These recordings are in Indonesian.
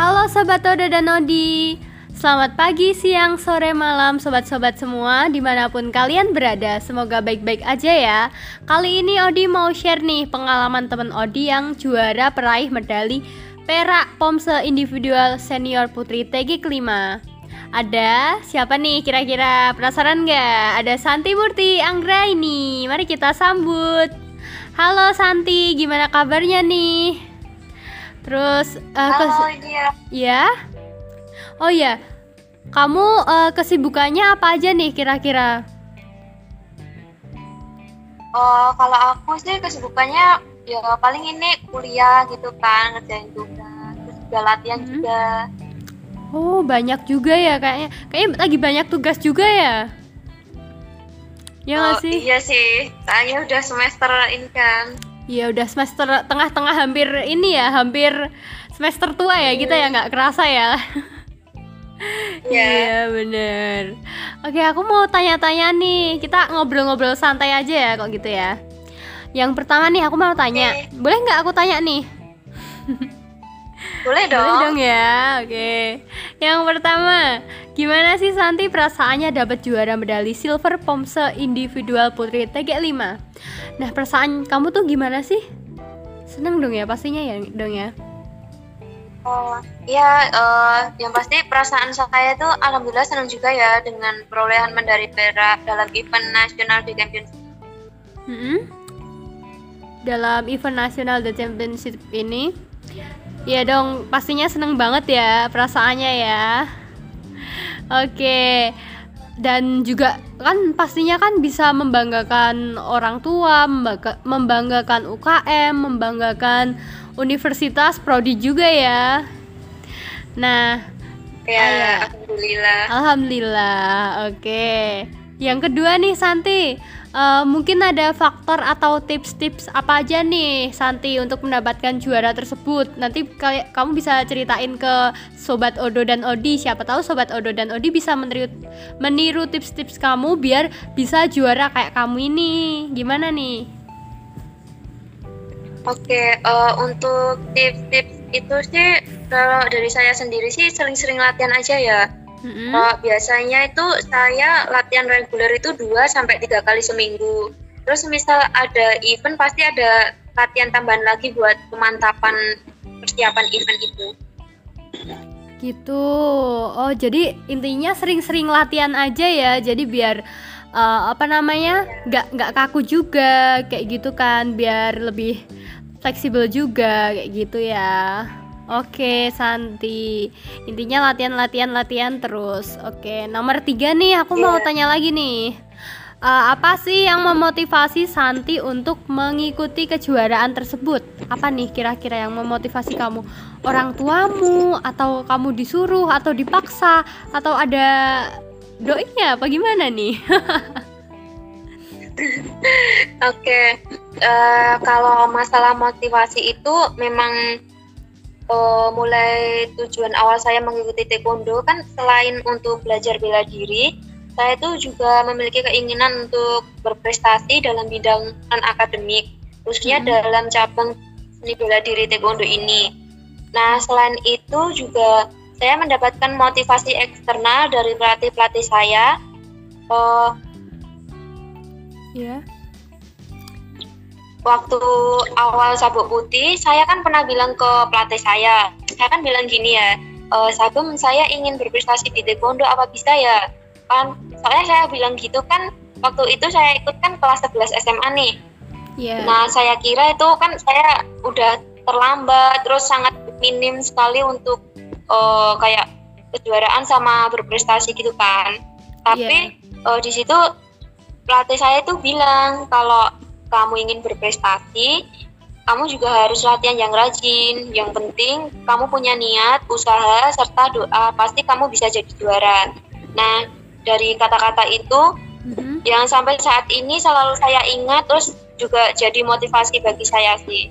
Halo Sobat Oda dan Odi Selamat pagi, siang, sore, malam Sobat-sobat semua Di mana pun kalian berada Semoga baik-baik aja ya Kali ini Odi mau share nih Pengalaman temen Odi yang juara peraih medali Perak Pomse Individual Senior Putri TG kelima ada siapa nih kira-kira penasaran nggak? Ada Santi Murti Anggra ini. Mari kita sambut. Halo Santi, gimana kabarnya nih? Terus uh, Halo, iya. Ya. Oh ya. Kamu uh, kesibukannya apa aja nih kira-kira? Oh, kalau aku sih kesibukannya ya paling ini kuliah gitu kan, ngerjain tugas, terus juga latihan Hmm. juga. Oh, banyak juga ya kayaknya. Kayaknya lagi banyak tugas juga ya. Ya Oh, sih? Iya sih, soalnya udah semester ini kan. Ya udah semester tengah-tengah hampir ini ya, hampir semester tua ya kita ya nggak kerasa ya. Iya. Iya bener. Oke aku mau tanya-tanya nih, kita ngobrol-ngobrol santai aja ya kok gitu ya. Yang pertama nih aku mau tanya, boleh nggak aku tanya nih? Boleh dong. Boleh dong ya, oke. Yang pertama, gimana sih Santi perasaannya dapat juara medali silver Pomse individual putri TG5? Nah perasaan kamu tuh gimana sih? Seneng dong ya pastinya ya dong ya. Oh, iya, eh, yang pasti perasaan saya tuh alhamdulillah senang juga ya dengan perolehan medali perak dalam event nasional di Championship. Mm-mm. Dalam event nasional The Championship ini, ya dong pastinya seneng banget ya perasaannya ya. Oke, dan juga kan pastinya kan bisa membanggakan orang tua, membangga- membanggakan UKM, membanggakan universitas, prodi juga ya. Nah, Ya, iya. alhamdulillah. Alhamdulillah, oke. Yang kedua nih Santi, eh, mungkin ada faktor atau tips-tips apa aja nih Santi untuk mendapatkan juara tersebut. Nanti kayak kamu bisa ceritain ke Sobat Odo dan Odi. Siapa tahu Sobat Odo dan Odi bisa meniru, meniru tips-tips kamu biar bisa juara kayak kamu ini. Gimana nih? Oke, eh, untuk tips-tips itu sih kalau dari saya sendiri sih sering-sering latihan aja ya. Mm-mm. Kalau biasanya itu saya latihan reguler itu 2 sampai tiga kali seminggu. Terus misal ada event pasti ada latihan tambahan lagi buat pemantapan persiapan event itu. Gitu. Oh, jadi intinya sering-sering latihan aja ya. Jadi biar eh, apa namanya? nggak nggak kaku juga kayak gitu kan, biar lebih fleksibel juga kayak gitu ya. Oke, Santi. Intinya latihan, latihan, latihan terus. Oke, nomor tiga nih, aku mau Iya. tanya lagi nih. Eh, apa sih yang memotivasi Santi untuk mengikuti kejuaraan tersebut? Apa nih kira-kira yang memotivasi kamu? Orang tuamu atau kamu disuruh atau dipaksa atau ada doinya apa gimana nih? Oke, eh, kalau masalah motivasi itu memang eh, mulai tujuan awal saya mengikuti taekwondo kan selain untuk belajar bela diri, saya itu juga memiliki keinginan untuk berprestasi dalam bidang non akademik, khususnya Mhm. dalam cabang seni bela diri taekwondo ini. Nah, selain itu juga saya mendapatkan motivasi eksternal dari pelatih-pelatih saya. Eh, ya. Waktu awal sabuk putih saya kan pernah bilang ke pelatih saya saya kan bilang gini ya e, saya ingin berprestasi di taekwondo apa bisa ya? Kan soalnya saya bilang gitu kan waktu itu saya ikut kan kelas 11 SMA nih. Ya. nah saya kira itu kan saya udah terlambat terus sangat minim sekali untuk eh, kayak kejuaraan sama berprestasi gitu kan. Tapi eh, di situ pelatih saya itu bilang kalau kamu ingin berprestasi kamu juga harus latihan yang rajin yang penting kamu punya niat usaha serta doa pasti kamu bisa jadi juara nah dari kata-kata itu Mhm. yang sampai saat ini selalu saya ingat terus juga jadi motivasi bagi saya sih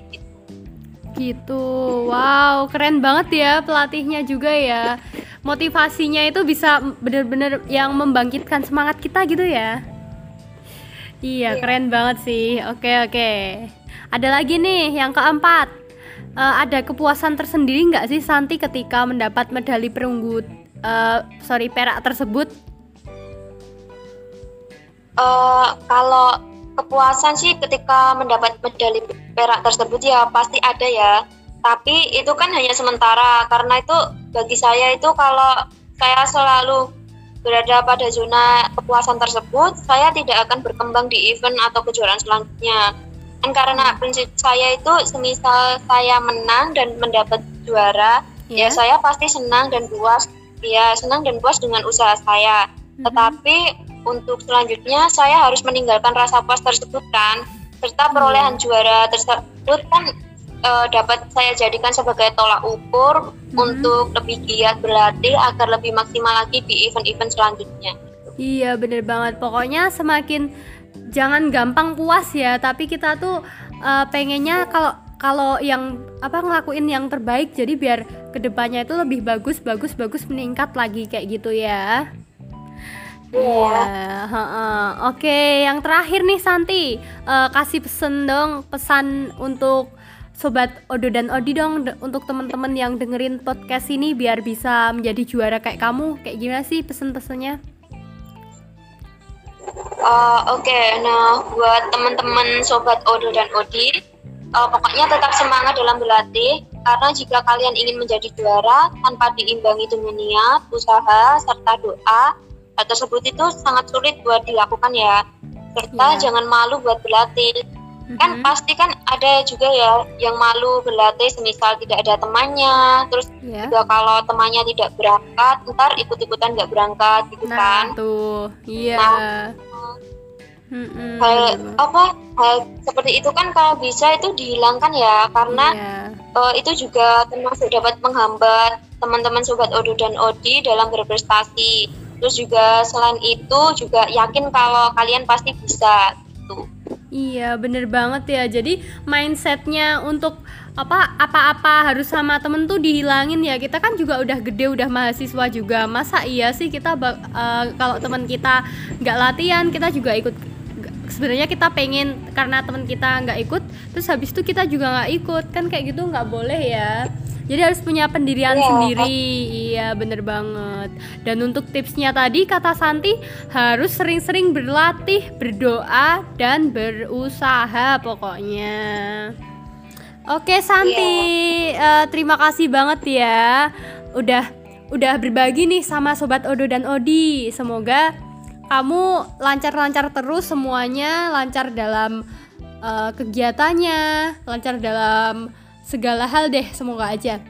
Gitu. Wow, keren banget ya pelatihnya juga ya. Motivasinya itu bisa bener-bener yang membangkitkan semangat kita gitu ya. Iya, Iya. keren banget sih. Oke, oke. Ada lagi nih yang keempat. uh, ada kepuasan tersendiri nggak sih Santi ketika mendapat medali perunggu uh, sorry perak tersebut? Uh, kalau kepuasan sih ketika mendapat medali perak tersebut ya pasti ada ya. Tapi itu kan hanya sementara karena itu bagi saya itu kalau saya selalu berada pada zona kepuasan tersebut, saya tidak akan berkembang di event atau kejuaraan selanjutnya kan karena prinsip saya itu semisal saya menang dan mendapat juara yeah. ya saya pasti senang dan puas ya senang dan puas dengan usaha saya mm-hmm. tetapi untuk selanjutnya saya harus meninggalkan rasa puas tersebut kan serta perolehan mm-hmm. juara tersebut kan uh, dapat saya jadikan sebagai tolak ukur mm-hmm. untuk lebih giat berlatih agar lebih maksimal lagi di event-event selanjutnya iya bener banget pokoknya semakin jangan gampang puas ya tapi kita tuh uh, pengennya kalau kalau yang apa ngelakuin yang terbaik jadi biar ke depannya itu lebih bagus bagus bagus meningkat lagi kayak gitu ya Iya, yeah. oke. Yang terakhir nih Santi, uh, kasih pesen dong, pesan untuk sobat Odo dan Odi dong untuk teman-teman yang dengerin podcast ini biar bisa menjadi juara kayak kamu. Kayak gimana sih pesen-pesennya? Uh, Oke, okay. nah buat teman-teman sobat Odo dan Odi, uh, pokoknya tetap semangat dalam berlatih karena jika kalian ingin menjadi juara tanpa diimbangi dengan niat, usaha, serta doa, hal tersebut itu sangat sulit buat dilakukan ya. Serta yeah. jangan malu buat berlatih kan mm-hmm. pasti kan ada juga ya yang malu berlatih semisal tidak ada temannya terus yeah. juga kalau temannya tidak berangkat ntar ikut-ikutan nggak berangkat gitu nah, kan tuh iya yeah. nah, mm hal apa hal seperti itu kan kalau bisa itu dihilangkan ya karena yeah. Iya. uh, itu juga termasuk dapat menghambat teman-teman sobat Odo dan Odi dalam berprestasi terus juga selain itu juga yakin kalau kalian pasti bisa Iya bener banget ya. Jadi mindsetnya untuk apa apa-apa harus sama temen tuh dihilangin ya. Kita kan juga udah gede udah mahasiswa juga. Masa iya sih kita uh, kalau teman kita nggak latihan kita juga ikut sebenarnya kita pengen karena teman kita nggak ikut terus habis itu kita juga nggak ikut kan kayak gitu nggak boleh ya jadi harus punya pendirian yeah. sendiri. Iya, bener banget. Dan untuk tipsnya tadi kata Santi harus sering-sering berlatih, berdoa dan berusaha pokoknya. Oke Santi, yeah. uh, terima kasih banget ya. Udah udah berbagi nih sama sobat Odo dan Odi. Semoga kamu lancar-lancar terus semuanya, lancar dalam uh, kegiatannya, lancar dalam segala hal deh semoga aja.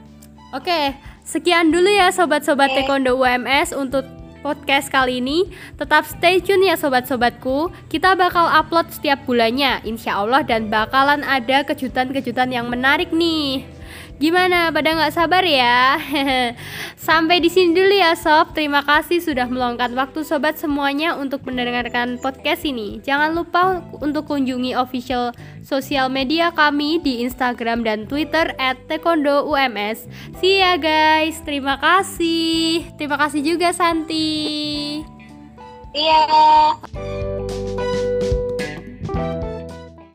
Oke sekian dulu ya sobat-sobat taekwondo UMS untuk podcast kali ini. Tetap stay tune ya sobat-sobatku. Kita bakal upload setiap bulannya insya Allah dan bakalan ada kejutan-kejutan yang menarik nih Gimana? Pada nggak sabar ya? Sampai di sini dulu ya sob. Terima kasih sudah meluangkan waktu sobat semuanya untuk mendengarkan podcast ini. Jangan lupa untuk kunjungi official sosial media kami di Instagram dan Twitter @taekwondo_ums. See ya guys. Terima kasih. Terima kasih juga Santi. Iya. Yeah.